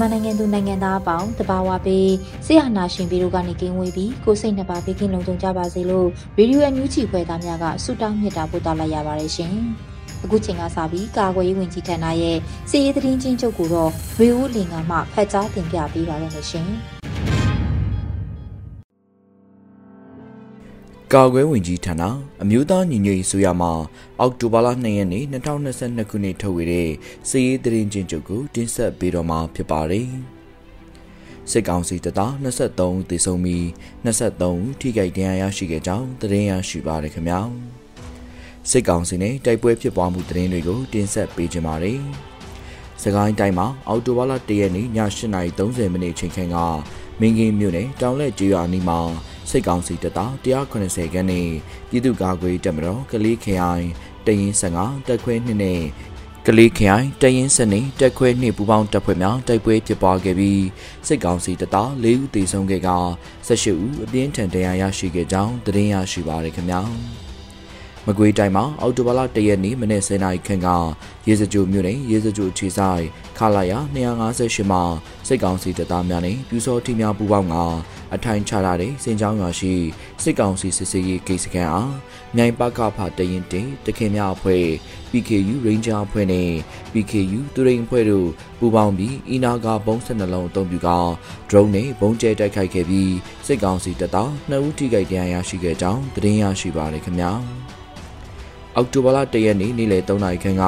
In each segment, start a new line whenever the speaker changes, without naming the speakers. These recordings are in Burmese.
မြန်မာနိုင်ငံသူနိုင်ငံသားအပေါင်းတဘာဝပေးဆရာနာရှင်ပြီးတို့ကနေကင်းဝေးပြီးကိုစိတ်နှစ်ပါးဘေးကင်းလုံခြုံကြပါစေလို့ရေဒီယိုအန်ယူဂျီခွဲသားများကဆုတောင်းမြတ်တာပို့သလိုက်ရပါတယ်ရှင်။အခုချိန်ကစပြီးကာကွယ်ရေးဝန်ကြီးဌာနရဲ့စီရေးသတင်းချင်းချုပ်ကိုတော့ရေဦးလင်ကမှဖတ်ကြားတင်ပြပေးပါရမရှင်။
ကာကွယ်ဝင်ကြီးဌာနအမျိုးသားညီညွတ်ရေးဆိုရမှာအောက်တိုဘာလ2ရက်နေ့2022ခုနှစ်ထုတ်ဝေတဲ့စီးရေးသတင်းချင်းချုပ်ကိုတင်ဆက်ပေးတော့မှာဖြစ်ပါတယ်။စစ်ကောင်စီတပ်သား23သေဆုံးပြီး23ထိခိုက်ဒဏ်ရာရရှိခဲ့ကြောင်းသတင်းရရှိပါရခင်ဗျာ။စစ်ကောင်စီနဲ့တိုက်ပွဲဖြစ်ပွားမှုသတင်းတွေကိုတင်ဆက်ပေးကြပါမယ်။စကိုင်းတိုင်းမှာအောက်တိုဘာလ1ရက်နေ့ည8:30မိနစ်ချိန်ခန့်ကမင်းကင်းမြို့နယ်တောင်လက်ကျေးရွာနီးမှာ စိတ်ကောင်းစီတပ်သား180ခန်းနဲ့ပြည်သူ့ကာကွယ်တပ်မတော်ကလေးခရိုင်တရင်15တက်ခွဲ2နဲ့ကလေးခရိုင်တရင်စနေတက်ခွဲ2ပူပေါင်းတပ်ဖွဲ့များတိုက်ပွဲဖြစ်ပွားခဲ့ပြီးစိတ်ကောင်းစီတပ်သား4ဦးသေဆုံးခဲ့က18ဦးအပြင်းထန်ဒဏ်ရာရရှိခဲ့ကြောင်းသတင်းရရှိပါရခင်ဗျာ။ မကွေးတိုင်းမှာအော်တိုဘာလ၁ရက်နေ့မနေ့10နာရီခန့်ကရေစကြိုမြို့နယ်ရေစကြိုခြေဆိုင်ခလာယာ258မှာစိတ်ကောင်းစီတပ်သားများနဲ့ပြူစောထီများပူးပေါင်းကအထိုင်ချထားတဲ့စင်ကြောင်းရွာရှိစိတ်ကောင်းစီစစ်စေးရေးဂိတ်စခန်းအားမြိုင်ပကဖတရင်တင်တခင်များအဖွဲ့ PKU Ranger အဖွဲ့နဲ့ PKU သူရိန်အဖွဲ့တို့ပူးပေါင်းပြီးအီနာကဘုံ12လုံးအုံပြုက drone နဲ့ဘုံကျဲတိုက်ခိုက်ခဲ့ပြီးစိတ်ကောင်းစီတပ်သား2ဦးထိခိုက်ဒဏ်ရာရရှိခဲ့ကြောင်းသတင်းရရှိပါရခင်ဗျာ။ အောက်တိုဘာလ၁ရက်နေ့နေ့လယ်3နာရီခန့်က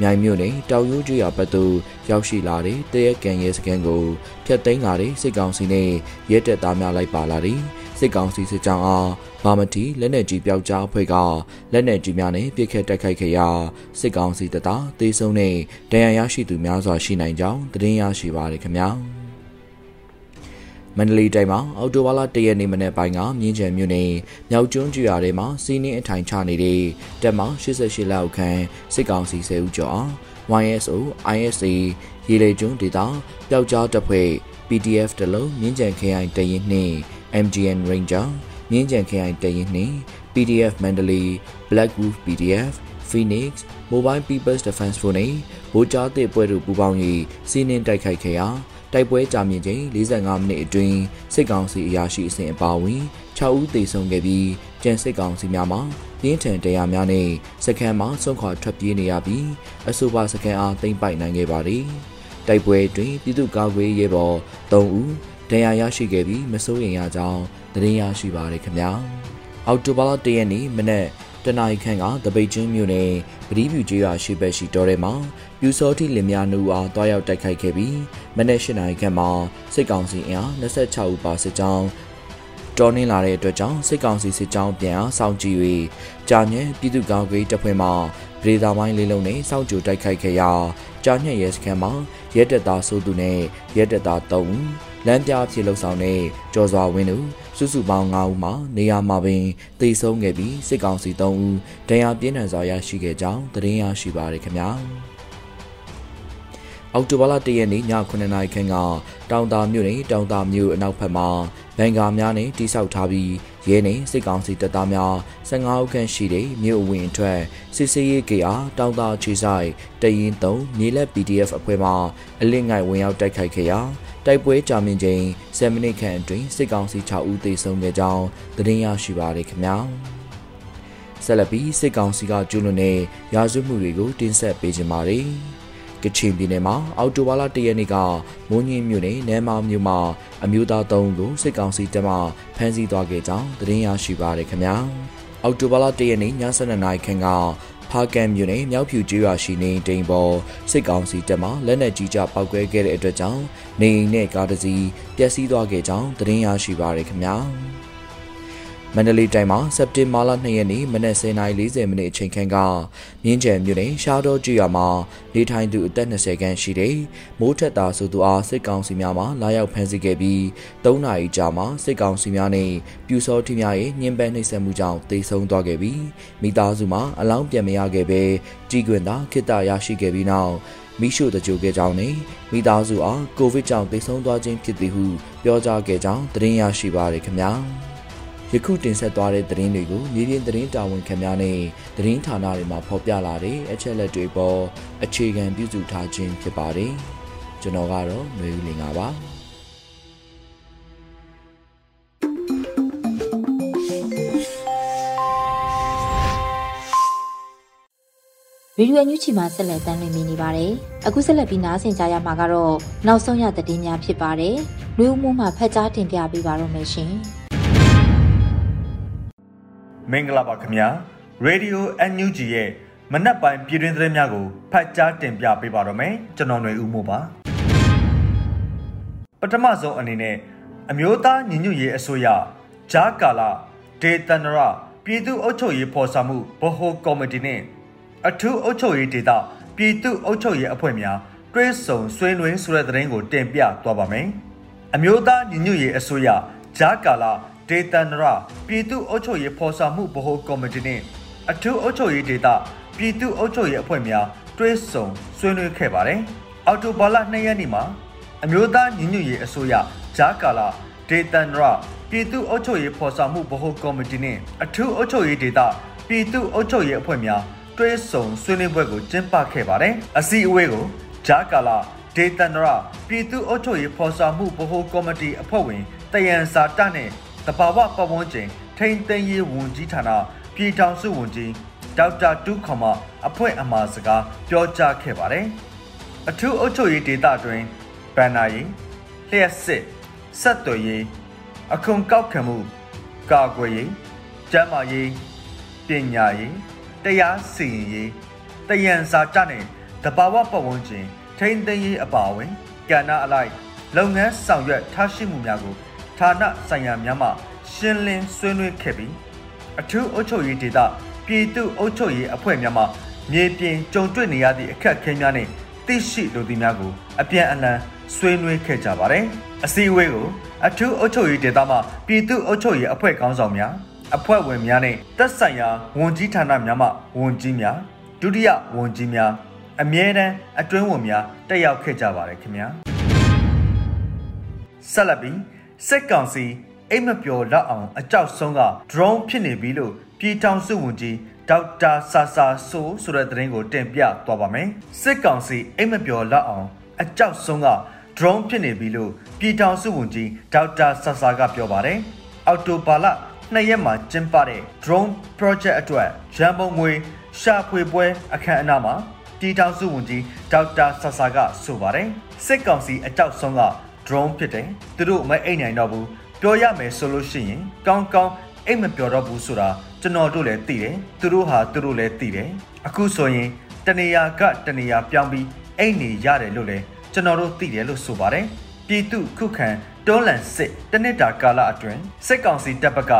မြိုင်မြို့နယ်တောင်ရိုးကျွော်ဘက်သို့ရောက်ရှိလာတဲ့တရက်ကန်ရဲစခန်းကိုဖျက်သိမ်းလာတဲ့စစ်ကောင်စီနဲ့ရဲတပ်သားများလိုက်ပါလာတဲ့စစ်ကောင်စီစစ်ကြောင်းအားဘာမတီလက်နက်ကြီးပျောက်ကြားအဖွဲ့ကလက်နက်ကြီးများနဲ့ပစ်ခတ်တိုက်ခိုက်ခဲ့ရာစစ်ကောင်စီတပ်သားတေဆုံးနဲ့ဒဏ်ရာရရှိသူများစွာရှိနိုင်ကြောင်းသတင်းရရှိပါရခင်ဗျာ။ မန္တလေးတိုင်းမှာအော်တိုဘာလ၁ရက်နေ့မနေ့ပိုင်းကမြင်းချံမြို့နယ်မြောက်ကျွန်းကျွာထဲမှာစီးနင်းအထိုင်ချနေတဲ့တပ်မ88လောက်ခန့်စစ်ကောင်စီ10ဦးကျော် YSO ISA ရေလေကျွန်းဒေသပျောက်ကြားတပ်ဖွဲ့ PDF တလုံးမြင်းချံခရိုင်တရင်နှင့် MGN Ranger မြင်းချံခရိုင်တရင်နှင့် PDF Mandalay Black Wolf PDF Phoenix Mobile People's Defense Force နဲ့ဗိုလ်ကြားတဲ့ပွဲတို့ပူးပေါင်း၍စီးနင်းတိုက်ခိုက်ခဲ့ရာ တိုက်ပွဲကြာမြင့်ချိန်45မိနစ်အတွင်းစစ်ကောင်စီအရာရှိအဆင့်အပါအဝင်6ဦးသေဆုံးခဲ့ပြီးကြံစစ်ကောင်စီများမှပြင်းထန်တရားများနဲ့စခန်းမှာဆုံးခွာထွက်ပြေးနေရပြီးအဆိုပါစခန်းအားသိမ်းပိုက်နိုင်ခဲ့ပါသည်တိုက်ပွဲအတွင်းပြည်သူ့ကာကွယ်ရေးဘော်3ဦးဒဏ်ရာရရှိခဲ့ပြီးမစိုးရိမ်ရကြောင်းသတင်းရရှိပါရခင်ဗျာအောက်တိုဘာလ၁ရက်နေ့မနက် တနင်္ဂနွေခန့်ကတပိတ်ချင်းမြို့နယ်ပတိဖြူကျေးရွာရှိဘက်ရှိတော်ထဲမှာပြူစောတိလင်များနှူအားတွားရောက်တိုက်ခိုက်ခဲ့ပြီးမနေ့၈နာရီခန့်မှာစစ်ကောင်စီအင်အား26ဦးပါစစ်ကြောင်းတော်နှင်းလာတဲ့အတွက်ကြောင့်စစ်ကောင်စီစစ်ကြောင်းပြန်အားစောင့်ကြည့်၍ကြာညံပြည်သူ့ကောင်းကြီးတပ်ဖွဲ့မှဗဒေတာပိုင်းလေးလုံးနဲ့စောင့်ကြိုတိုက်ခိုက်ခဲ့ရာကြာညံရဲစခန်းမှာရဲတပ်သားစိုးသူနဲ့ရဲတပ်သား3ဦး လမ်းပြအဖြစ်လှုပ်ဆောင်တဲ့ကျော်စွာဝင်းတို့စုစုပေါင်း9ဦးမှာနေရာမှာပင်တိတ်ဆုံးခဲ့ပြီးစစ်ကောင်စီ3ဦးဒဏ်ရာပြင်းထန်စွာရရှိခဲ့ကြောင်းသတင်းရရှိပါရခင်ဗျာအောက်တိုဘာလ၁ရက်နေ့ည9နာရီခန့်ကတောင်တာမြို့နယ်တောင်တာမြို့အနောက်ဘက်မှာဘန်ကာများနဲ့တိစောက်ထားပြီးရဲနဲ့စစ်ကောင်စီတပ်သားများ15ဦးခန့်ရှိတဲ့မြို့အဝင်အထွက်စစ်စေးရေးကေအားတောင်တာခြေဆိုင်တရင်3မြေလက် PDF အဖွဲ့မှအလစ်ငိုက်ဝင်ရောက်တိုက်ခိုက်ခဲ့ရာ တိုက်ပွဲကြာမြင့်ချိန်7မိနစ်ခန့်အတွင်းစစ်ကောင်စီ6ဦးသေဆုံးခဲ့ကြောင်းသတင်းရရှိပါရခင်ဗျာဆက်လက်ပြီးစစ်ကောင်စီကကျူးလွန်တဲ့ရာဇဝတ်မှုတွေကိုတင်ဆက်ပေးကြပါမယ်။ကချင်ပြည်နယ်မှာအော်တိုဘာလ၁ရက်နေ့ကမိုးညင်းမြို့နယ်နမ်းမာမြို့မှာအမျိုးသား၃ဦးကိုစစ်ကောင်စီတပ်မှဖမ်းဆီးသွားခဲ့ကြောင်းသတင်းရရှိပါရခင်ဗျာ။အော်တိုဘာလ၁ရက်နေ့ည7:00နာရီခန့်က ဖာကန်မြို့နယ်မြောက်ဖြူကျေးရွာရှိနေတိန်ပေါ်စစ်ကောင်စီတပ်မှလက်နက်ကြီးကြပောက်ကွဲခဲ့တဲ့အတွက်ကြောင့်နေအိမ်နဲ့ကားတစ်စီးပျက်စီးသွားခဲ့ကြောင်းသတင်းရရှိပါရခင်ဗျာ။ မန္တလေးတိုင်းမှာစက်တင်ဘာလ2ရက်နေ့မနက်10:40မိနစ်အချိန်ခန့်ကမြင်းကျန်မြို့နယ်ရှားတော်ကျွော်မှာနေထိုင်သူအသက်20ခန့်ရှိတဲ့မိုးထက်တာဆိုသူအားစစ်ကောင်စီများမှလာရောက်ဖမ်းဆီးခဲ့ပြီး3နာရီကြာမှစစ်ကောင်စီများနဲ့ပြူစောထီများရဲ့ညှဉ်းပန်းနှိပ်စက်မှုကြောင့်တေဆုံးသွားခဲ့ပြီးမိသားစုမှာအလောင်းပြန်မရခဲ့ပဲကြီးကွင်သာခိတ္တရရှိခဲ့ပြီးနောက်မိရှုတကြိုခဲ့ကြောင်းနဲ့မိသားစုအားကိုဗစ်ကြောင့်တေဆုံးသွားခြင်းဖြစ်သည်ဟုပြောကြားခဲ့ကြောင်းသတင်းရရှိပါရခင်ဗျာ။ ယခုတင်ဆက်သွားတဲ့သတင်းတွေကိုမြေပြင်သတင်းတာဝန်ခံများနဲ့သတင်းဌာနတွေမှာဖော်ပြလာတဲ့အချက်လက်တွေပေါ်အခြေခံပြုစုထားခြင်းဖြစ်ပါတယ်။ကျွန်တော်ကတော့ຫນွေဦးလင်ပါ
ရေဒီယိုညူချီမှာဆက်လက်တမ်းလွှင့်နေပါတယ်။အခုဆက်လက်ပြီးနားဆင်ကြရမှာကတော့နောက်ဆုံးရသတင်းများဖြစ်ပါတယ်။လူဦးမှုမှဖတ်ကြားတင်ပြပေးပါရမရှင်။
မင်္ဂလာပါခင်ဗျာရေဒီယို NUG ရဲ့မနက်ပိုင်းပြည်တွင်းသတင်းများကိုဖတ်ကြားတင်ပြပေးပါတော့မယ်ကျွန်တော်ຫນွေဦးမို့ပါပထမဆုံးအနေနဲ့အမျိုးသားညီညွတ်ရေးအစိုးရဂျားကာလာဒေသနရပြည်သူ့အုပ်ချုပ်ရေးဖော်ဆောင်မှုဗဟိုကော်မတီနဲ့အထူးအုပ်ချုပ်ရေးဒေသပြည်သူ့အုပ်ချုပ်ရေးအဖွဲ့များတွဲဆုံဆွေးနွေးဆိုတဲ့သတင်းကိုတင်ပြသွားပါမယ်အမျိုးသားညီညွတ်ရေးအစိုးရဂျားကာလာ ဒေသန္တရပြည်သူ့အုပ်ချုပ်ရေးဖော်ဆောင်မှုဗဟိုကော်မတီနှင့်အထူးအုပ်ချုပ်ရေးဒေသပြည်သူ့အုပ်ချုပ်ရေးအဖွဲ့များတွဲဆုံဆွေးနွေးခဲ့ပါတယ်။အော်တိုဘာလ2ရက်နေ့မှာအမျိုးသားညီညွတ်ရေးအစိုးရဂျာကာလာဒေသန္တရပြည်သူ့အုပ်ချုပ်ရေးဖော်ဆောင်မှုဗဟိုကော်မတီနှင့်အထူးအုပ်ချုပ်ရေးဒေသပြည်သူ့အုပ်ချုပ်ရေးအဖွဲ့များတွဲဆုံဆွေးနွေးပွဲကိုကျင်းပခဲ့ပါတယ်။အစည်းအဝေးကိုဂျာကာလာဒေသန္တရပြည်သူ့အုပ်ချုပ်ရေးဖော်ဆောင်မှုဗဟိုကော်မတီအဖွဲ့ဝင်တယန်စာတနဲ့ တဘာဝပတ်ဝန်းကျင်ထိန်းသိမ်းရေးဝန်ကြီးဌာနပြည်ထောင်စုဝန်ကြီးဒေါက်တာတူးခမအဖွဲ့အမှာစကားပြောကြားခဲ့ပါတယ်။အထူးအုပ်ချုပ်ရေးဒေသတွင်ဗန်နာရေးလျှက်စစ်ဆက်သွယ်ရေးအခွန်ကောက်ခံမှုကာကွယ်ရေးကျန်းမာရေးပညာရေးတရားစီရင်ရေးတယံစာကြနဲ့တဘာဝပတ်ဝန်းကျင်ထိန်းသိမ်းရေးအပါအဝင်ကဏ္ဍအလိုက်လုပ်ငန်းဆောင်ရွက်ထားရှိမှုများကို ဌာနဆိုင်ရာများမှရှင်းလင်းဆွေးနွေးခဲ့ပြီးအထူးအုပ်ချုပ်ရေးဒေသပြည်သူ့အုပ်ချုပ်ရေးအဖွဲ့များမှမြေပြင်ကြုံတွေ့နေရသည့်အခက်အခဲများနှင့်သိရှိလိုသည့်များကိုအပြန်အလှန်ဆွေးနွေးခဲ့ကြပါတယ်။အစည်းအဝေးကိုအထူးအုပ်ချုပ်ရေးဒေသမှပြည်သူ့အုပ်ချုပ်ရေးအဖွဲ့ခေါင်းဆောင်များအဖွဲ့ဝင်များနဲ့သက်ဆိုင်ရာဝန်ကြီးဌာနများမှဝန်ကြီးများဒုတိယဝန်ကြီးများအမြဲတမ်းအတွင်းဝန်များတက်ရောက်ခဲ့ကြပါတယ်ခင်ဗျာဆက်လက်ပြီး စစ်ကောင်စီအိမ်မပျော်လက်အောင်အကြောက်ဆုံးက drone ဖြစ်နေပြီလို့ပြည်ထောင်စုဝန်ကြီးဒေါက်တာဆာဆာဆိုဆိုတဲ့သတင်းကိုတင်ပြသွားပါမယ်စစ်ကောင်စီအိမ်မပျော်လက်အောင်အကြောက်ဆုံးက drone ဖြစ်နေပြီလို့ပြည်ထောင်စုဝန်ကြီးဒေါက်တာဆာဆာကပြောပါတယ်အော်တိုဘာလနှစ်ရက်မှာကျင်းပတဲ့ drone project အတွက်ရန်ပုံငွေရှာဖွေပွဲအခမ်းအနားမှာပြည်ထောင်စုဝန်ကြီးဒေါက်တာဆာဆာကဆိုပါတယ်စစ်ကောင်စီအကြောက်ဆုံးက drone ဖြစ်တယ်သူတို့မအိတ်နိုင်တော့ဘူးပြောရမယ်ဆိုလို့ရှိရင်ကောင်းကောင်းအိတ်မပြောတော့ဘူးဆိုတာကျွန်တော်တို့လည်းသိတယ်သူတို့ဟာသူတို့လည်းသိတယ်အခုဆိုရင်တနေရာကတနေရာပြောင်းပြီးအိတ်နေရတယ်လို့လည်းကျွန်တော်တို့သိတယ်လို့ဆိုပါတယ်ပြည်သူခုခံတွန်းလှန်စစ်တနစ်တာကာလအတွင်းစစ်ကောင်စီတပ်ဘက်က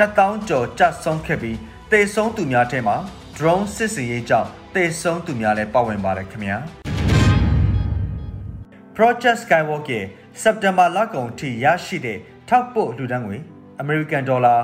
2000ကျော်ကြဆုံးခဲ့ပြီးတေဆုံးသူများထဲမှာ drone စစ်စင်ရေးကြောင့်တေဆုံးသူများလည်းပါဝင်ပါတယ်ခင်ဗျာ Project Skywalk ရဲ့ စက်တင်ဘာလကုန်ထိရရှိတဲ့ထောက်ပို့လူဒန်းငွေ American Dollar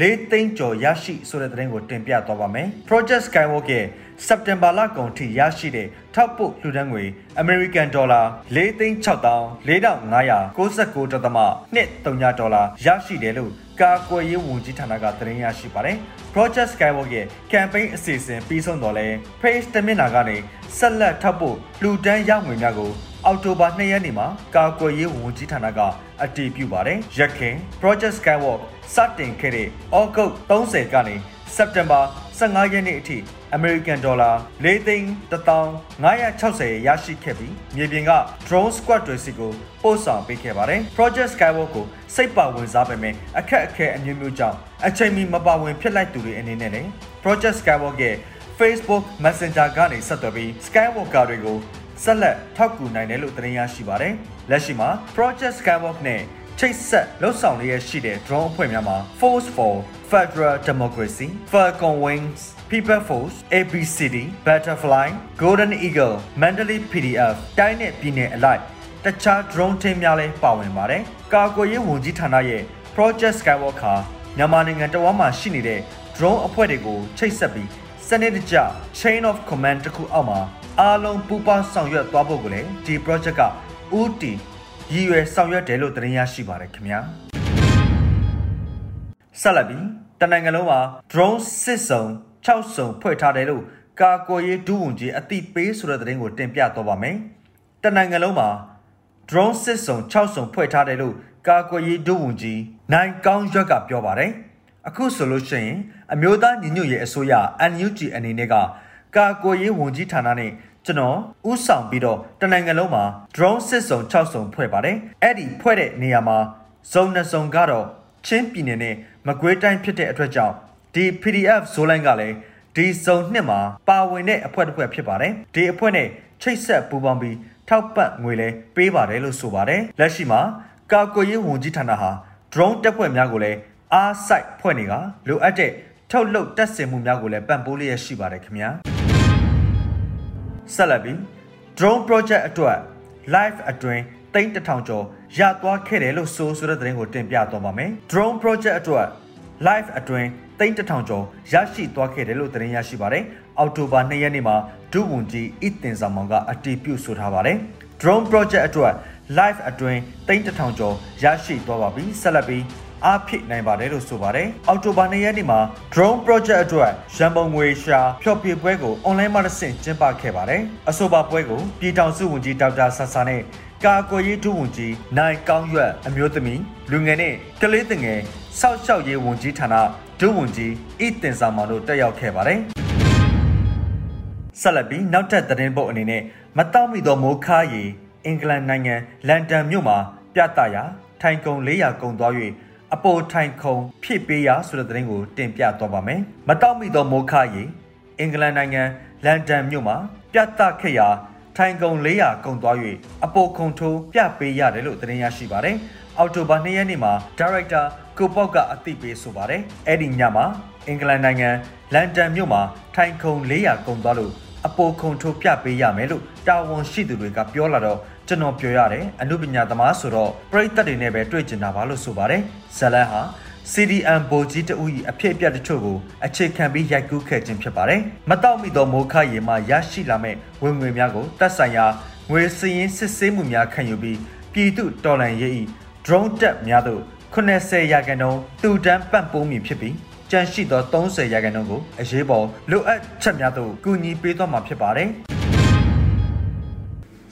၄သိန်းကျော်ရရှိဆိုတဲ့သတင်းကိုတင်ပြသွားပါမယ်။ Project Skywalk ရဲ့စက်တင်ဘာလကုန်ထိရရှိတဲ့ထောက်ပို့လူဒန်းငွေ American Dollar ၄သိန်း64,4599.2ဒေါ်လာရရှိတယ်လို့ကာကွယ်ရေးဝန်ကြီးဌာနကသတင်းရရှိပါတယ်။ Project Skywalk ရဲ့ campaign အစီအစဉ်ပြီးဆုံးတော့လဲ Page တမျက်နှာကနေဆက်လက်ထောက်ပို့လူဒန်းရငွေများကို အောက်တိုဘာ2ရက်နေ့မှာကာကွယ်ရေးဝန်ကြီးဌာနကအတည်ပြုပါတယ်။ရခင် Project Skywalk စတင်ခဲ့တဲ့ဩဂုတ်30ကနေစက်တင်ဘာ15ရက်နေ့အထိ American Dollar 4သိန်း1560ရရှိခဲ့ပြီးမြေပြင်က drone squad တွေစီကိုပို့ဆောင်ပေးခဲ့ပါတယ်။ Project Skywalk ကိုစိတ်ပါဝင်စားပေမဲ့အခက်အခဲအမျိုးမျိုးကြောင့်အချိန်မီမပါဝင်ဖြစ်လိုက်သူတွေအနေနဲ့လည်း Project Skywalk ရဲ့ Facebook Messenger ကနေဆက်သွယ်ပြီး Skywalker တွေကို ဆက်လက်ထောက်ကူနိုင်တယ်လို့သတင်းရရှိပါတယ်။လက်ရှိမှာ Project Skywalk နဲ့ချိတ်ဆက်လှုပ်ဆောင်လျက်ရှိတဲ့ drone အဖွဲ့များမှာ Force for Federal Democracy, Falcon Wings, People Force, ABCD, Butterfly, Golden Eagle, Mandalay PDF တိုင်းနဲ့ပြည်နယ်အလိုက်တခြား drone team များလည်းပါဝင်ပါတယ်။ကာကွယ်ရေးဝန်ကြီးဌာနရဲ့ Project Skywalk ဟာမြန်မာနိုင်ငံတဝမ်းမှာရှိနေတဲ့ drone အဖွဲ့တွေကိုချိတ်ဆက်ပြီးစနစ်တကျ chain of command တစ်ခုအောက်မှာ အားလုံးပူးပေါင်းဆောင်ရွက်သွားဖို့ကိုလည်းဒီ project ကဦးတည်ရည်ရွယ်ဆောင်ရွက်တယ်လို့သတင်းရရှိပါတယ်ခင်ဗျာဆက်လက်ပြီးတနိုင်ငံလုံးမှာ drone စစ်စုံ6စုံဖွဲ့ထားတယ်လို့ကာကွယ်ရေးဒုဝန်ကြီးအသိပေးဆိုတဲ့သတင်းကိုတင်ပြတော့ပါမယ်တနိုင်ငံလုံးမှာ drone စစ်စုံ6စုံဖွဲ့ထားတယ်လို့ကာကွယ်ရေးဒုဝန်ကြီးနိုင်ကောင်းရွက်ကပြောပါတယ်အခုဆိုလို့ရှိရင်အမျိုးသားညီညွတ်ရေးအစိုးရ NUG အနေနဲ့ကကာကွယ်ရေးဝန်ကြီးဌာနနဲ့ ကျွန်တော်ဥဆောင်ပြီးတော့တနိုင်ငံလုံးမှာ drone စစ်စုံ6စုံဖွဲ့ပါတယ်အဲ့ဒီဖွဲ့တဲ့နေရာမှာဇုံ2စုံကတော့ချင်းပြည်နယ်နဲ့မကွေးတိုင်းဖြစ်တဲ့အတွက်ကြောင့်ဒီ PDF ဇိုးလိုင်းကလည်းဒီဇုံနှစ်မှာပါဝင်တဲ့အဖွဲ့တစ်ဖွဲ့ဖြစ်ပါတယ်ဒီအဖွဲ့နဲ့ချိတ်ဆက်ပူးပေါင်းပြီးထောက်ပံ့ငွေလဲပေးပါတယ်လို့ဆိုပါတယ်လက်ရှိမှာကာကွယ်ရေးဝန်ကြီးဌာနဟာ drone တပ်ဖွဲ့များကိုလည်းအားစိုက်ဖွဲ့နေကလိုအပ်တဲ့ထုတ်လုပ်တက်ဆင်မှုများကိုလည်းပံ့ပိုးလျက်ရှိပါတယ်ခင်ဗျာ ဆက်လက်ပြီး drone project အတွက် live အတွင်းသိန်း1000ကျော်ရသွားခဲ့တယ်လို့ဆိုဆိုတဲ့သတင်းကိုတင်ပြသွားပါမယ်။ drone project အတွက် live အတွင်းသိန်း1000ကျော်ရရှိသွားခဲ့တယ်လို့သတင်းရရှိပါတယ်။အောက်တိုဘာ2ရက်နေ့မှာဒုဝန်ကြီးအစ်တင်စာမောင်ကအတည်ပြုဆိုထားပါတယ်။ drone project အတွက် live အတွင်းသိန်း1000ကျော်ရရှိသွားပါပြီ။ဆက်လက်ပြီး အားဖြစ်နိုင်ပါတယ်လို့ဆိုပါတယ်။အောက်တိုဘာ2ရက်နေ့မှာ drone project အတွက်ရန်ပုံငွေရှာဖျော်ဖြေပွဲကို online မှာဆင့်ကျင်းပခဲ့ပါတယ်။အဆိုပါပွဲကိုပြည်ထောင်စုဝန်ကြီးဒေါက်တာဆဆာနဲ့ကာကွယ်ရေးဒုဝန်ကြီးနိုင်ကောင်းရွက်အမျိုးသမီးလူငယ်နဲ့ကလေးတငယ်စောက်ရှောက်ရေးဝန်ကြီးဌာနဒုဝန်ကြီးဣတင်စာမောင်တို့တက်ရောက်ခဲ့ပါတယ်ဆက်လက်ပြီးနောက်ထပ်သတင်းပုတ်အနေနဲ့မတောက်မိသောမိုးခါရီအင်္ဂလန်နိုင်ငံလန်ဒန်မြို့မှာပြသရာထိုင်ကုံ400ကုံသွား၍ အပေါ်ထိုင်ခုံဖြစ်ပေးရဆိုတဲ့သတင်းကိုတင်ပြသွားပါမယ်။မတောက်မိသောမိုးခါရီအင်္ဂလန်နိုင်ငံလန်ဒန်မြို့မှာပြသခဲ့ရာထိုင်ကုံ400ကုံသွား၍အပေါ်ခုံထိုးပြပေးရတယ်လို့သတင်းရရှိပါတယ်။အောက်တိုဘာ2ရက်နေ့မှာဒါရိုက်တာကိုပေါက်ကအသိပေးဆိုပါတယ်။အဲ့ဒီညမှာအင်္ဂလန်နိုင်ငံလန်ဒန်မြို့မှာထိုင်ခုံ400ကုံသွားလို့အပေါ်ခုံထိုးပြပေးရမယ်လို့တာဝန်ရှိသူတွေကပြောလာတော့ ကျွန်တော်ပြောရတယ်အမှုပညာသမားဆိုတော့ပရိသတ်တွေနဲ့ပဲတွေ့ကျင်တာပါလို့ဆိုပါတယ်ဇလန်ဟာ CDM ဗိုလ်ကြီးတဦး၏အဖြစ်အပျက်တချို့ကိုအခြေခံပြီးရိုက်ကူးခဲ့ခြင်းဖြစ်ပါတယ်။မတောက်မိသောမိုးခရေမှရရှိလာမဲ့ဝင်ငွေများကိုတပ်ဆိုင်ရာငွေစည်ရင်းစစ်ဆေးမှုများခံယူပြီးပြည်သူတော်လှန်ရေး၏ drone တပ်များသို့80ရာခိုင်နှုန်းတူတန်းပံ့ပိုးမည်ဖြစ်ပြီးကြန့်ရှိသော30ရာခိုင်နှုန်းကိုအရေးပေါ်လိုအပ်ချက်များသို့ကူညီပေးသွားမှာဖြစ်ပါတယ်။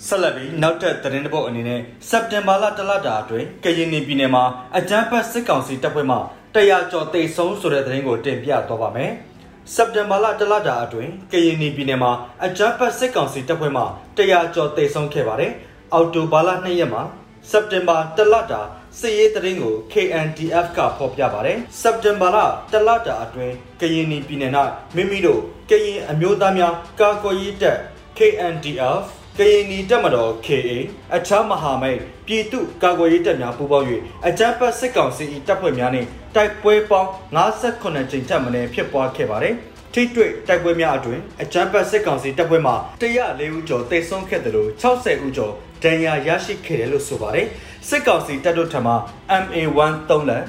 ဆက်လက်ပြီးနောက်ထပ်သတင်းတစ်ပုဒ်အနေနဲ့စက်တင်ဘာလတလတာအတွင်းကရင်ပြည်နယ်မှာအကြမ်းဖက်စစ်ကောင်စီတပ်ဖွဲ့မှတရားကျော်တိတ်ဆုံးဆိုတဲ့သတင်းကိုတင်ပြသွားပါမယ်။စက်တင်ဘာလတလတာအတွင်းကရင်ပြည်နယ်မှာအကြမ်းဖက်စစ်ကောင်စီတပ်ဖွဲ့မှတရားကျော်တိတ်ဆုံးခဲ့ပါတယ်။အော်တိုဘာလ2ရက်မှာစက်တင်ဘာတလတာစစ်ရေးသတင်းကို KNDF ကဖော်ပြပါတယ်။စက်တင်ဘာလတလတာအတွင်းကရင်ပြည်နယ်၌မိမိတို့ကရင်အမျိုးသားများကာကွယ်ရေးတပ် KNDF ကရင်နီတပ်မတော် KA အခြားမဟာမိတ်ပြည်သူ့ကာကွယ်ရေးတပ်များပူးပေါင်း၍အကြမ်းဖက်စစ်ကောင်စီ၏တပ်ဖွဲ့များနှင့်တိုက်ပွဲပေါင်း58ကြိမ်ထက်မနည်းဖြစ်ပွားခဲ့ပါတယ်။ထိတွေ့တိုက်ပွဲများအတွင်အကြမ်းဖက်စစ်ကောင်စီတပ်ဖွဲ့မှ104ဦးကျော်တိတ်ဆုံးခဲ့တယ်လို့60ဦးကျော်ဒဏ်ရာရရှိခဲ့တယ်လို့ဆိုပါတယ်။စစ်ကောင်စီတပ်တို့ထံမှ MA1 3လက်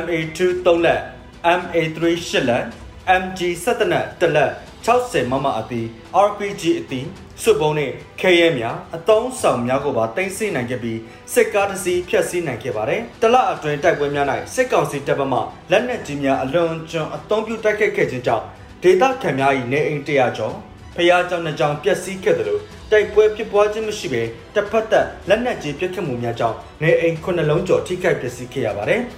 MA2 3လက် MA3 8လက် MG 17လက်တလက်60မမအသီး RPG အသီး စွပ်ပုံးနဲ့ခဲရဲများအတုံးဆောင်များကိုပါတင်စီနိုင်ခဲ့ပြီးစစ်ကားတစ်စီးဖျက်ဆီးနိုင်ခဲ့ပါတယ်။တလအတွင်းတိုက်ပွဲများ၌စစ်ကောင်စီတပ်မလက်နက်ကြီးများအလွန်ကျွံအုံပြုတိုက်ခိုက်ခဲ့ခြင်းကြောင့်ဒေသခံများ၏နေအိမ်တရာကျော်ဖျားကြောင်နှကြောင်ပျက်စီးခဲ့တယ်လို့တိုက်ပွဲဖြစ်ပွားခြင်းမရှိဘဲတစ်ဖက်သက်လက်နက်ကြီးပစ်ခတ်မှုများကြောင့်နေအိမ်ခုနှလုံးကျော်ထိခိုက်ပျက်စီးခဲ့ရပါတယ်။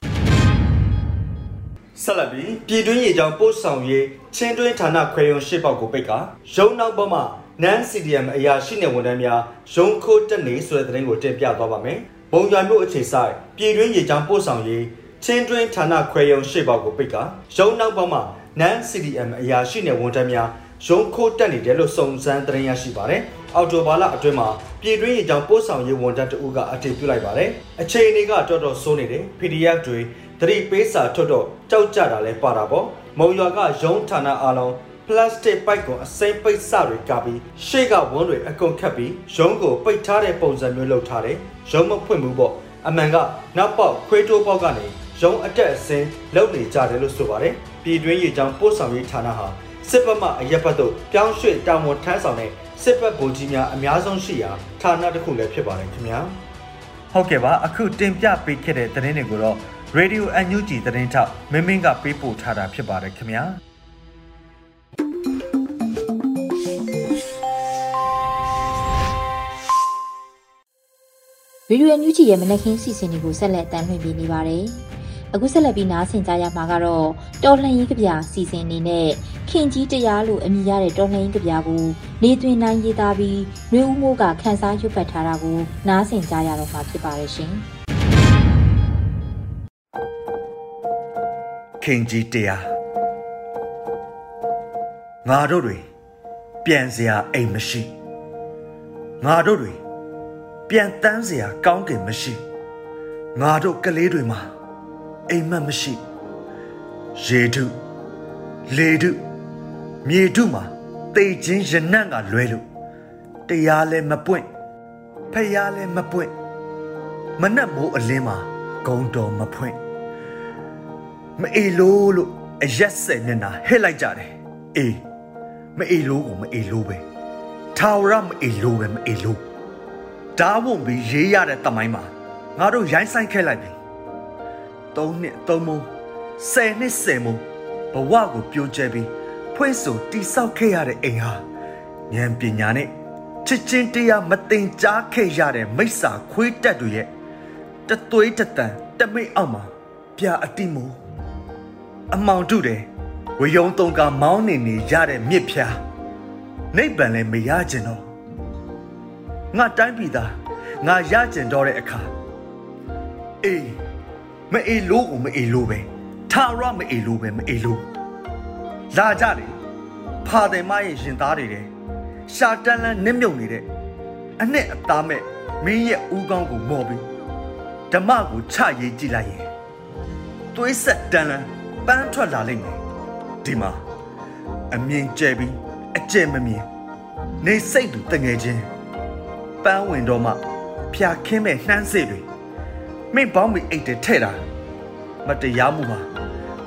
ဆက်လက်ပြီးပြည်တွင်းရေကြောင်းပို့ဆောင်ရေးချင်းတွင်းဌာနခွဲရုံရှေ့ပေါက်ကိုပိတ်ကရုံနောက်ပေါ်မှာ နန် CDM အရာရှိတဲ့ဝန်ထမ်းများရုံခိုးတက်နေဆိုတဲ့သတင်းကိုတင်ပြသွားပါမယ်။ဘုံရွာမြို့အခြေဆိုင်ပြည်တွင်းရေကြောင်းပို့ဆောင်ရေးချင်းတွင်းဌာနခွဲရုံရှေ့ပေါက်ကိုပိတ်ကရုံနောက်ပေါ်မှာနန် CDM အရာရှိတဲ့ဝန်ထမ်းများရုံခိုးတက်နေတယ်လို့စုံစမ်းသတင်းရရှိပါတယ်။အော်တိုဘာလအတွင်းမှာပြည်တွင်းရေကြောင်းပို့ဆောင်ရေးဝန်ထမ်းတအုပ်ကအတည်ပြုလိုက်ပါတယ်။အခြေအနေကတော်တော်ဆိုးနေတယ် PDF တွေသတိပေးစာထုတ်တော့ကြောက်ကြတာလဲပါတာပေါ့။မုံရွာကရုံးဌာနအားလုံး ပလတ်စတစ်ပိုက်ကိုအစိမ့်ပိတ်စတွေကပြီးရှေ့ကဝန်းတွေအကုန်ခတ်ပြီးရုံးကိုပိတ်ထားတဲ့ပုံစံမျိုးလုပ်ထားတယ်။ရုံးမဖွင့်ဘူးပေါ့။အမှန်ကနောက်ပေါက်ခွေးတိုးပေါက်ကနေရုံးအတက်အစင်းလုပ်နေကြတယ်လို့ဆိုပါတယ်။ပြည်တွင်းရေကြောင်းပို့ဆောင်ရေးဌာနဟာစစ်ပတ်မှအရက်ဘတ်တို့ပြောင်းရွှေ့တာဝန်ထမ်းဆောင်တဲ့စစ်ဘက်ဗိုလ်ကြီးများအများဆုံးရှိရာဌာနတစ်ခုလည်းဖြစ်ပါတယ်ခင်ဗျာဟုတ်ကဲ့ပါအခုတင်ပြပေးခဲ့တဲ့သတင်းတွေကိုတော့ Radio NUG သတင်းထောက်မင်းမင်းကပေးပို့ထားတာဖြစ်ပါတယ်ခင်ဗျာ
ဗီဒီယိုညူးချီရဲ့မနက်ခင်းစီစဉ်တွေကိုဆက်လက်တင်ပြနေပါတယ်။အခုဆက်လက်ပြီးနားဆင်ကြရမှာကတော့တော်လှန်ရေးကြပြစီစဉ်နေနဲ့ခင်ကြီးတရားလို့အမည်ရတဲ့တော်လှန်ရေးကြပြကိုနေသွင်းနိုင်ရေးသားပြီးနှွေဦးမိုးကခန်းစားရွတ်ပတ်ထားတာကိုနားဆင်ကြရတော့မှာဖြစ်ပါရဲ့ရှင်
ခင်ကြီးတရားငါတို့တွေပြန်စရာအိမ်မရှိငါတို့တွေ ပြန်တန်းစရာကောင်းကင်မရှိငါတို့ကလေးတွေမှာအိမ်မက်မရှိရေထုလေထုမြေထုမှာတေခြင်းရနံ့ကလွဲလို့တရားလည်းမပွင့်ဖျားလည်းမပွင့်မနှက်မိုးအလင်းမှာဂုံတော်မဖွင့်မအေလို့လို့အရက်ဆက်မျက်နှာဟစ်လိုက်ကြတယ်အေးမအေလို့ကိုမအေလို့ပဲထာဝရမအေလို့ပဲမအေလို့ ဓာဝုံပြီးရေးရတဲ့တမိုင်းမှာငါတို့ရိုင်းဆိုင်ခဲ့လိုက်ပြီ3နှစ်3မိုး10နှစ်10မိုးဘဝကိုပြိုကျဲပြီးဖွင့်ဆိုတိဆောက်ခဲ့ရတဲ့အိမ်ဟာဉာဏ်ပညာနဲ့ချစ်ချင်းတရားမတင်ကြားခဲ့ရတဲ့မိစ္ဆာခွေးတက်တွေရဲ့တသွေးတတန်တမိတ်အောက်မှာပြအတိမိုးအမောင်တုတယ်ဝယုံတုံကမောင်းနေနေရတဲ့မြစ်ဖြာနိဗ္ဗာန်လည်းမရကျင်တော့ ငါတိုင်းပြည်သားငါရကျင်တော့တဲ့အခါအေးမအေလို့ကိုမအေလို့ပဲထာဝရမအေလို့ပဲမအေလို့လာကြတယ်ဖာတယ်မရဲ့ရှင်သားတွေတဲ့ရှာတန်လန်းနစ်မြုပ်နေတဲ့အနဲ့အသားမဲ့မင်းရဲ့ဦးကောင်းကိုမော်ပြီးဓမ္မကိုချရေးကြည့်လိုက်ရင်သွေးဆက်တန်လန်းပန်းထွက်လာလိမ့်မယ်ဒီမှာအမြင်ကျဲပြီးအကျဲမမြင်နေစိတ်သူတငယ်ချင်း ပန်းဝင်တော့မှဖြာခင်းမဲ့နှမ်းစေတွေမင်းပေါင်းမိအိတ်တဲ့ထဲ့တာမတရားမှုပါ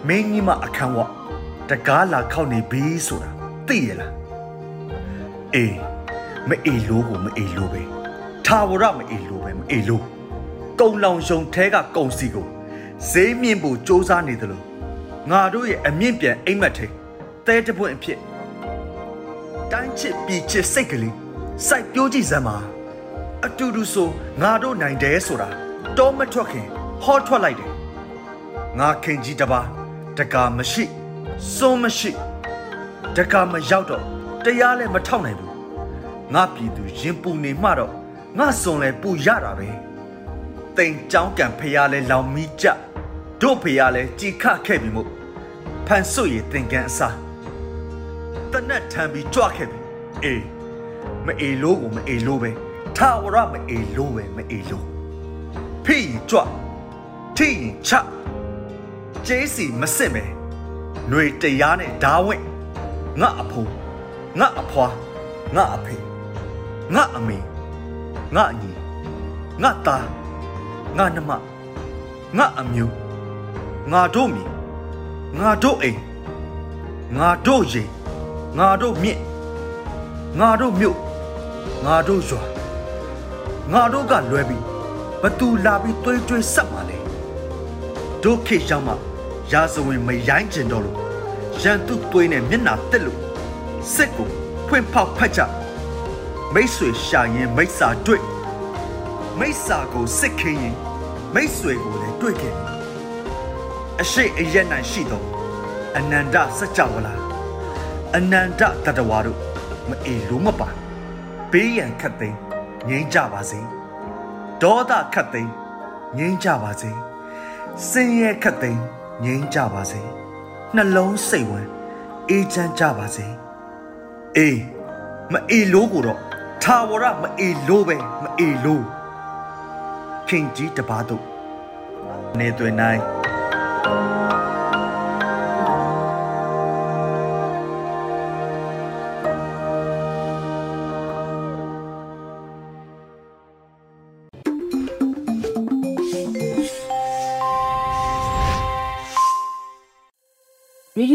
မင်းကြီးမအခန်းဝတကားလာခောက်နေပြီဆိုတာသိရလားအေးမအေးလို့ကိုမအေးလို့ပဲထာဝရမအေးလို့ပဲမအေးလို့ကုံလောင်ရှုံထဲကကုံစီကိုဈေးမြင့်ဖို့စ조사နေတယ်လို့ငါတို့ရဲ့အမြင့်ပြန်အိမ်မက်ထဲတဲတပွင့်အဖြစ်တိုင်းချစ်ပြည်ချစ်စိတ်ကလေးစိုက်ပြိုးကြည့်စမ်းပါ အတူတူဆိုငါတို့နိုင်တယ်ဆိုတာတောမထွက်ခင်ဟောထွက်လိုက်တယ်ငါခင်ကြီးတပါတကာမရှိစွန်းမရှိတကာမရောက်တော့တရားလည်းမထောက်နိုင်ဘူးငါပြည်သူရင်ပူနေမှတော့ငါစွန်လဲပူရတာပဲတိမ်ကြောင်းကံဖျားလဲလောင်မီးကြတို့ဖျားလဲကြည်ခခဲ့ပြီမို့ဖန်ဆွရတင်ကန်အစားတနတ်ထမ်းပြီးကြွခဲ့ပြီအေးမအေလို့ကိုမအေလို့ပဲ ထာဝရမအေလို့ပဲမအေလို့ဖိရင်ကြွထိရင်ချကျေးစီမစစ်မယ်ຫນွေတရားနဲ့ဓာဝင့်ငါအဖိုးငါအဖွာငါအဖေငါအမေငါအညီငါသားငါနှမငါအမျိုးငါတို့မီငါတို့အိမ်ငါတို့ရေငါတို့မြင့်ငါတို့မြို့ငါတို့ရွာ ငါတို့ကလွဲပြီးဘသူလာပြီးတွေးတွေးဆက်ပါလေဒုက္ခရောက်မှရာဇဝင်မရိုင်းကျင်တော့လို့ရန်သူတွေးနဲ့မျက်နာတက်လို့စစ်ကိုဖွင့်ဖောက်ဖက်ကြမိတ်ဆွေရှာရင်မိတ်စာတွေ့မိတ်စာကိုစစ်ခင်းရင်မိတ်ဆွေကိုလည်းတွေ့ခဲ့အရှိအယက်နိုင်ရှိသောအနန္တစัจ java လာအနန္တတတဝါတို့မအေလို့မပါဘေးရန်ခတ်သိမ်း ငြိမ်းကြပါစေဒေါသခတ်သိမ်းငြိမ်းကြပါစေစင်ရဲခတ်သိမ်းငြိမ်းကြပါစေနှလုံးစိတ်ဝင်အေးချမ်းကြပါစေအေးမအေလို့ကိုတော့ထာဝရမအေလို့ပဲမအေလို့ခင်ကြီးတပါးတို့နေသွင်းနိုင်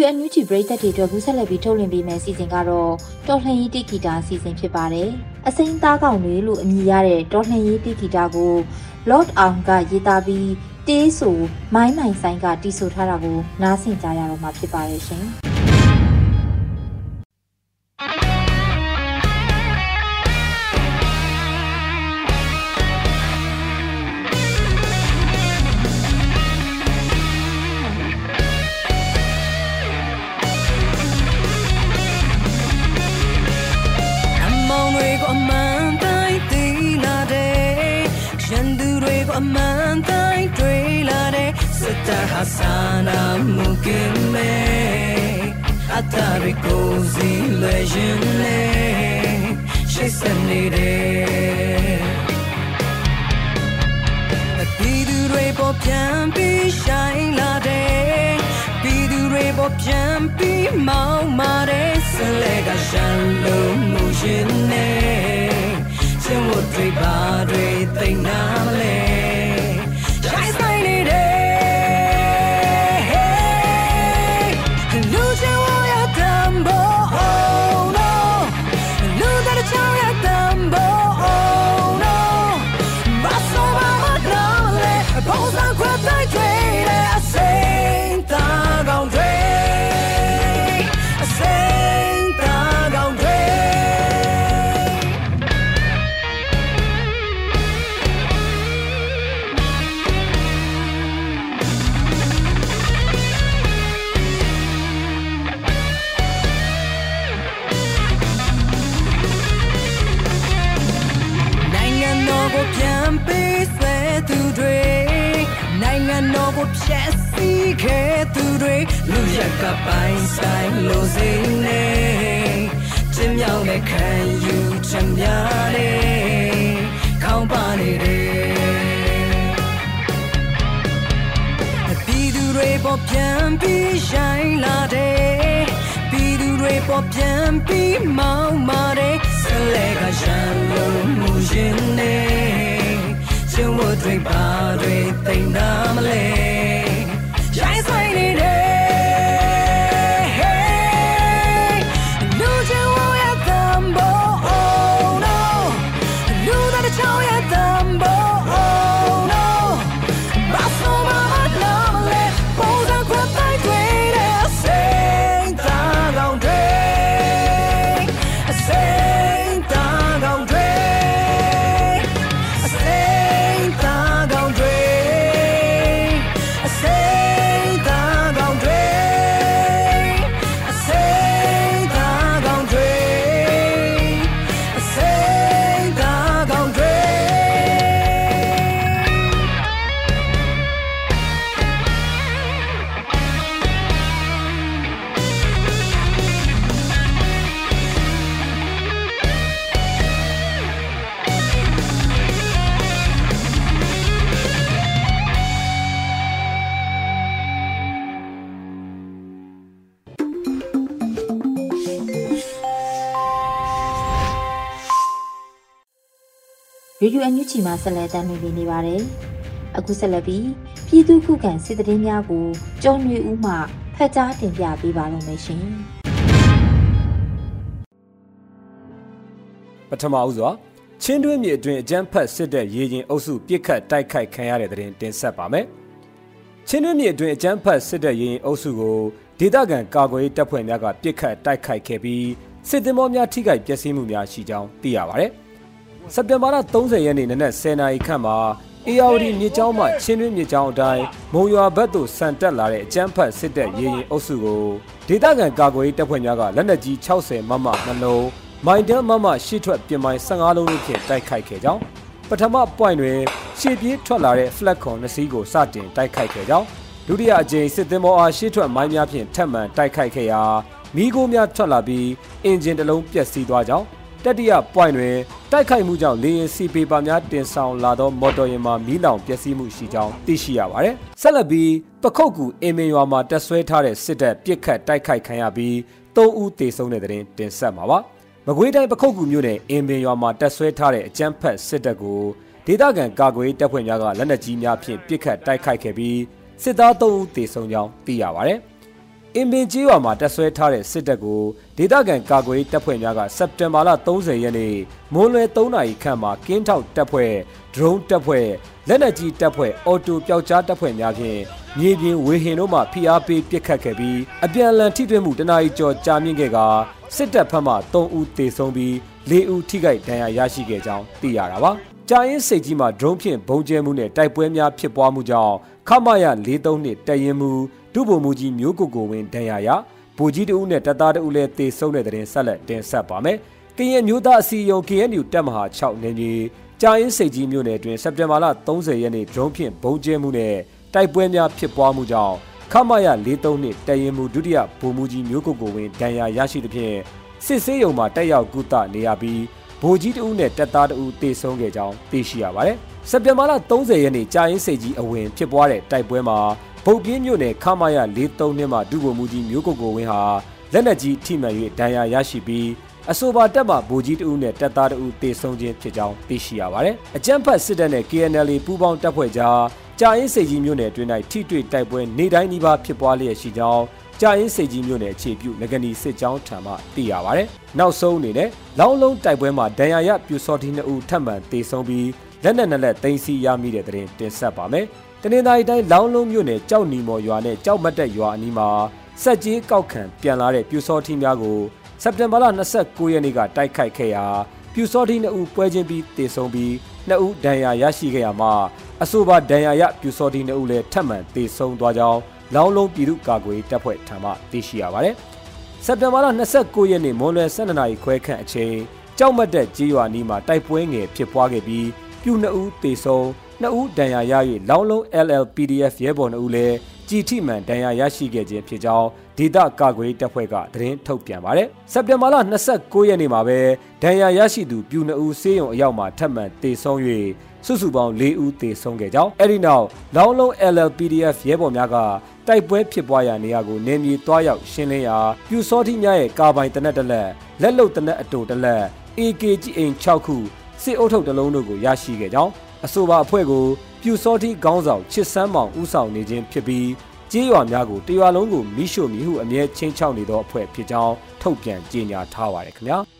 ရေဒီယိုအန်ယူဂျီပရိသတ်တွေအတွက်ကူးဆက်လက်ပြီးထုတ်လွှင့်ပေးမယ့်အစီအစဉ်ကတော့တော်လှန်ရေးတိဂီတာအစီအစဉ်ဖြစ်ပါတယ်။အစိမ်းသားကောင်တွေလို့အမည်ရတဲ့တော်လှန်ရေးတိဂီတာကို Lord Arm ကရေးသားပြီးတေးဆိုမိုင်းမိုင်ဆိုင်ကတီးဆိုထားတာကိုနားဆင်ကြရတော့မှာဖြစ်ပါတယ်ရှင်။။
တွေပေါ်ပြန်ပြီးမောင်းမာတယ်ဆလဲကရှမ်းလို့မှုရှင်နေစင်ဝတ်တွေပါတွေသိနာ နိုင်ငံတော်ကိုဖျက်ဆီးခဲ့သူတွေလူရက်ကပိုင်းဆိုင်လို့စိနေချင်းမြောင်တဲ့ခံယူချမ်းများနေခေါင်းပါနေတယ်ပြည်သူတွေပေါ်ပြန်ပြီးရှိုင်းလာတယ်ပြည်သူတွေပေါ်ပြန်ပြီးမောင်းမာတယ်ဆလဲကရန်လို့မှုရှင်နေ ကျုံဝတ်တွေပါတွေသိနာမလဲ န်ယူ
ဂျီမှာဆက်လက်တင်ပြနေပါတယ်။အခုဆက်လက်ပြီးပြည်သူခုခံစစ်တရင်များကိုကြော်ညွေဦးမှဖတ်ကြားတင်ပြပေးပါလို့မယ်ရှင်
ပထမဦးစွာချင်းတွင်းမြေအတွင်းအကြမ်းဖက်စစ်တပ်ရေရင်အုပ်စုပြစ်ခတ်တိုက်ခိုက်ခံရတဲ့တဲ့တင်တင်ဆက်ပါမယ်။ချင်းတွင်းမြေအတွင်းအကြမ်းဖက်စစ်တပ်ရေရင်အုပ်စုကိုဒေသခံကာကွယ်ရေးတပ်ဖွဲ့များကပြစ်ခတ်တိုက်ခိုက်ခဲ့ပြီးစစ်သည်မောများထိခိုက်ပျက်စီးမှုများရှိကြောင်းသိရပါတယ်။ စက်တင်ဘာလ30ရက်နေ့နနက်10:00နာရီခန့်မှာအေယာဝတီမြစ်ကြောင်းမှချင်းတွင်းမြစ်ကြောင်းအတိုင်းမုံရွာဘက်သို့ဆန်တက်လာတဲ့အကြမ်းဖက်စစ်တပ်ရေရင်အုပ်စုကိုဒေသခံကာကွယ်ရေးတပ်ဖွဲ့များကလက်နက်ကြီး60မမနှလုံးမိုင်တန်းမမရှိထွက်ပြင်မိုင်15လုံးတို့ဖြင့်တိုက်ခိုက်ခဲ့ကြောင်းပထမ point တွင်ရှေ့ပြေးထွက်လာတဲ့ flag ခွန်နှစ်စီးကိုစတင်တိုက်ခိုက်ခဲ့ကြောင်းဒုတိယအကြိမ်စစ်သင်္ဘောအားရှေ့ထွက်မိုင်းများဖြင့်ထပ်မံတိုက်ခိုက်ခဲ့ရာမိโกများထွက်လာပြီးအင်ဂျင်တစ်လုံးပျက်စီးသွားကြောင်း တတိယ point တွင်တိုက်ခိုက်မှုကြောင့်လေယာဉ်စီပေပါများတင်ဆောင်လာသောမော်တော်ယာဉ်မှာမီးလောင်ပျက်စီးမှုရှိကြောင်းသိရှိရပါတယ်။ဆက်လက်ပြီးပခုတ်ကူအင်မင်ရွာမှာတက်ဆွဲထားတဲ့စစ်တပ်ပြစ်ခတ်တိုက်ခိုက်ခံရပြီး၃ဦးသေဆုံးတဲ့တဲ့တင်တင်ဆက်မှာပါ။မကွေးတိုင်းပခုတ်ကူမြို့နယ်အင်မင်ရွာမှာတက်ဆွဲထားတဲ့အကြမ်းဖက်စစ်တပ်ကိုဒေသခံကာကွယ်တပ်ဖွဲ့များကလက်နက်ကြီးများဖြင့်ပစ်ခတ်တိုက်ခိုက်ခဲ့ပြီးစစ်သား၃ဦးသေဆုံးကြောင်းသိရပါတယ်။ အင်ပင်ကြီးရွာမှာတက်ဆွဲထားတဲ့စစ်တပ်ကိုဒေသခံကာကွယ်တပ်ဖွဲ့များကစက်တင်ဘာလ30ရက်နေ့မွန်းလွဲ3နာရီခန့်မှာကင်းထောက်တပ်ဖွဲ့ဒရုန်းတပ်ဖွဲ့လက်နက်ကြီးတပ်ဖွဲ့အော်တိုပျောက်ကြားတပ်ဖွဲ့များဖြင့်မြေပြင်ဝေဟင်တို့မှဖိအားပေးပစ်ခတ်ခဲ့ပြီးအပြန်အလှန်ထိတွေ့မှုတနာရီကျော်ကြာမြင့်ခဲ့ကစစ်တပ်ဖက်မှ3ဦးသေဆုံးပြီး4ဦးထိခိုက်ဒဏ်ရာရရှိခဲ့ကြောင်းသိရတာပါ။ ကြာရင်စိတ်ကြီးမှာဒရုန်းဖြင့်ဘုံကျဲမှုနဲ့တိုက်ပွဲများဖြစ်ပွားမှုကြောင့်ခမရ43နှစ်တရင်မှုဒုဗိုလ်မှူးကြီးမျိုးကိုကိုဝင်းဒဏ်ရာရဗိုလ်ကြီးတဦးနဲ့တပ်သားတဦးလည်းတေဆုံးတဲ့တဲ့ဆက်လက်တင်ဆက်ပါမယ်။ကရင်မျိုးသားအစည်းအရုံး KNU တပ်မဟာ6နေကြီးကြာရင်စိတ်ကြီးမြို့နယ်အတွင်းစက်တင်ဘာလ30ရက်နေ့ဒရုန်းဖြင့်ဘုံကျဲမှုနဲ့တိုက်ပွဲများဖြစ်ပွားမှုကြောင့်ခမရ43နှစ်တရင်မှုဒုတိယဗိုလ်မှူးကြီးမျိုးကိုကိုဝင်းဒဏ်ရာရရှိသဖြင့်စစ်ဆေးရုံမှာတက်ရောက်ကုသနေရပြီး ဗိုလ်ကြီးတဦးနဲ့တပ်သားတဦးတေဆုံးခဲ့ကြောင်းသိရှိရပါတယ်။စက်တင်ဘာလ30ရက်နေ့ကြာရင်စိတ်ကြီးအဝင်ဖြစ်ပွားတဲ့တိုက်ပွဲမှာဗုတ်ပြင်းမြို့နယ်ခမာယ43နှစ်မှာဒုဗိုလ်မှူးကြီးမျိုးကိုကိုဝင်းဟာလက်နက်ကြီးထိမှန်၍ဒဏ်ရာရရှိပြီးအဆိုပါတပ်မှဗိုလ်ကြီးတဦးနဲ့တပ်သားတဦးတေဆုံးခြင်းဖြစ်ကြောင်းသိရှိရပါတယ်။အကြမ်းဖက်စစ်တပ်နဲ့ KNL ပူးပေါင်းတပ်ဖွဲ့ကြားကြာအင်းစိတ်ကြီးမြို့နယ်အတွင်း၌ထိတွေ့တိုက်ပွဲနေတိုင်းနီးပါးဖြစ်ပွားလျက်ရှိကြောင်း ကြာအင်းစိတ်ကြီးမြို့နယ်အခြေပြုငကနီစစ်ကြောင်းထံမှသိရပါတယ်။နောက်ဆုံးအနေနဲ့လောင်းလုံးတိုက်ပွဲမှာဒဏ်ရာရပြူစော်တီနှစ်ဦးထပ်မံတေဆုံးပြီးလက်နက်နှစ်လက်သိမ်းဆည်းရမိတဲ့တဲ့တင်တင်ဆက်ပါမယ်။တနင်္သာရီတိုင်းလောင်းလုံးမြို့နယ်ကြောက်နီမော်ရွာနဲ့ကြောက်မတ်တက်ရွာအနီးမှာစက်ကြီးကောက်ခံပြန်လာတဲ့ပြူစောထီးများကိုစက်တင်ဘာလ29ရက်နေ့ကတိုက်ခိုက်ခဲ့ရာပြူစောထီး2ဦးပွဲချင်းပြီးတေဆုံးပြီး2ဦးဒဏ်ရာရရှိခဲ့ရမှာအဆိုပါဒဏ်ရာရပြူစောထီး2ဦးလည်းထပ်မံတေဆုံးသွားကြောင်း လောင်းလုံးပြည်သူ့ကာကွယ်တပ်ဖွဲ့ထံမှသိရှိရပါတယ်။စက်တင်ဘာလ29ရက်နေ့မွန်လွယ်12နာရီခွဲခန့်အချိန်ကြောက်မတ်တက်ကြီးရွာနီးမှာတိုက်ပွဲငယ်ဖြစ်ပွားခဲ့ပြီးပြူ2ဦးတေဆုံးနှစ်ဦးဒဏ်ရာရ၍လောင်းလုံး LLPDF ရဲဘော်နှစ်ဦးလည်းကြည်ထိမှန်ဒဏ်ရာရရှိခဲ့ခြင်းဖြစ်ကြောင်းဒေသကာကွယ်တပ်ဖွဲ့ကသတင်းထုတ်ပြန်ပါတယ်။စက်တင်ဘာလ29ရက်နေ့မှာပဲဒဏ်ရာရရှိသူပြူနှစ်ဦးဆေးရုံအရောက်မှာထပ်မံတေဆုံး၍စုစုပေါင်း၄ဦးသေဆုံးခဲ့ကြောင်းအဲဒီနောက်လောင်းလုံး LLPDF ရဲဘော်များက တိုက်ပွဲဖြစ်ပွားရာနေရာကိုနေမြေတွားရောက်ရှင်းလင်းရာပြူစောတိများရဲ့ကာပိုင်တနက်တလက်လက်လုံတနက်အတူတလက် AKG အိမ်6ခုစစ်အုပ်ထုတ်တလုံးတို့ကိုရရှိခဲ့ကြောင်းအဆိုပါအဖွဲ့ကိုပြူစောတိခေါင်းဆောင်ချစ်စမ်းမောင်ဦးဆောင်နေခြင်းဖြစ်ပြီးကြေးရွာများကိုတရွာလုံးကိုမိရှို့မိဟုအမြဲချင်းချောက်နေသောအဖွဲ့ဖြစ်ကြောင်းထုတ်ပြန်ကြေညာထားပါတယ်ခင်ဗျာ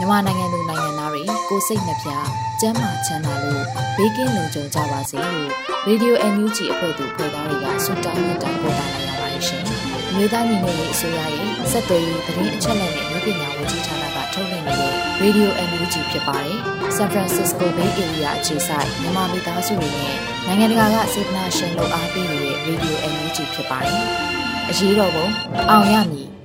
မြန်မာနိုင်ငံသူနိုင်ငံသားတွေကိုစိတ်နှပြကျန်းမာချမ်းသာလို့ဘေးကင်းလုံခြုံကြပါစေလို့ Radio NUG အဖွဲ့သူဖွဲ့သားတွေကဆုတောင်းမြတ်တာပို့တာလိုက်ရပါတယ်ရှင်။မြေသားညီမတွေအစိုးရရဲ့စက်သွေးရေးသတင်းအချက်အလက်တွေမျိုးပညာဝန်ကြီးဌာနကထုတ်လွှင့်နေတဲ့ Radio NUG ဖြစ်ပါတယ်။ San Francisco Bay Area အခြေစိုက်မြန်မာမိသားစုတွေနဲ့နိုင်ငံတကာကစေတနာရှင်လို့အားပေးနေတဲ့ Radio NUG ဖြစ်ပါတယ်။အရေးတော်ပုံအောင်ရမည်